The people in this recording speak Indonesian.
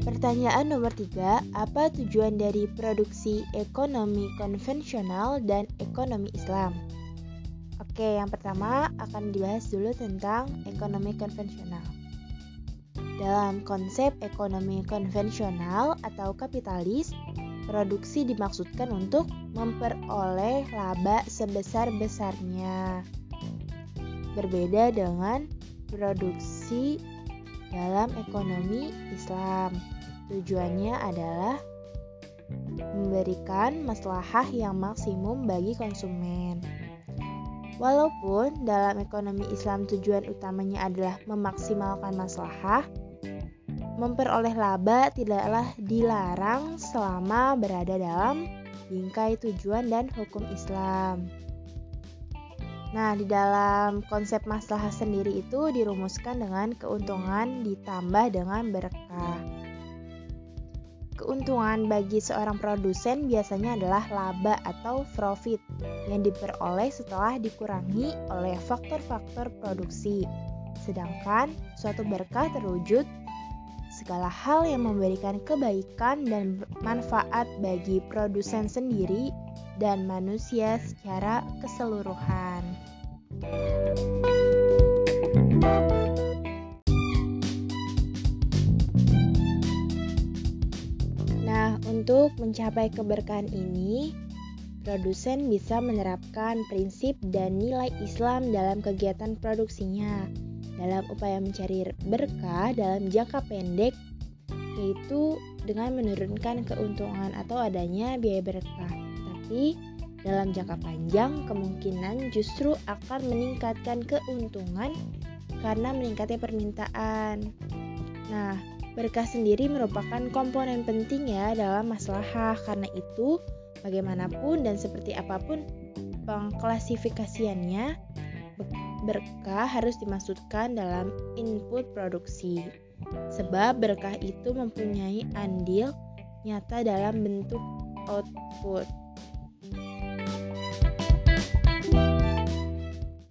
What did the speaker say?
Pertanyaan nomor tiga, apa tujuan dari produksi ekonomi konvensional dan ekonomi Islam? Oke, yang pertama akan dibahas dulu tentang ekonomi konvensional. Dalam konsep ekonomi konvensional atau kapitalis, produksi dimaksudkan untuk memperoleh laba sebesar-besarnya. Berbeda dengan produksi dalam ekonomi Islam. Tujuannya adalah memberikan maslahah yang maksimum bagi konsumen. Walaupun dalam ekonomi Islam tujuan utamanya adalah memaksimalkan maslahah, memperoleh laba tidaklah dilarang selama berada dalam bingkai tujuan dan hukum Islam. Nah, di dalam konsep maslahah sendiri itu dirumuskan dengan keuntungan ditambah dengan berkah. Keuntungan bagi seorang produsen biasanya adalah laba atau profit yang diperoleh setelah dikurangi oleh faktor-faktor produksi. Sedangkan suatu berkah terwujud segala hal yang memberikan kebaikan dan manfaat bagi produsen sendiri dan manusia secara keseluruhan. Untuk mencapai keberkahan ini, produsen bisa menerapkan prinsip dan nilai Islam dalam kegiatan produksinya dalam upaya mencari berkah dalam jangka pendek yaitu dengan menurunkan keuntungan atau adanya biaya berkah. Tapi dalam jangka panjang kemungkinan justru akan meningkatkan keuntungan karena meningkatnya permintaan. Nah, Berkah sendiri merupakan komponen penting ya dalam masalah karena itu bagaimanapun dan seperti apa pun pengklasifikasiannya berkah harus dimasukkan dalam input produksi sebab berkah itu mempunyai andil nyata dalam bentuk output.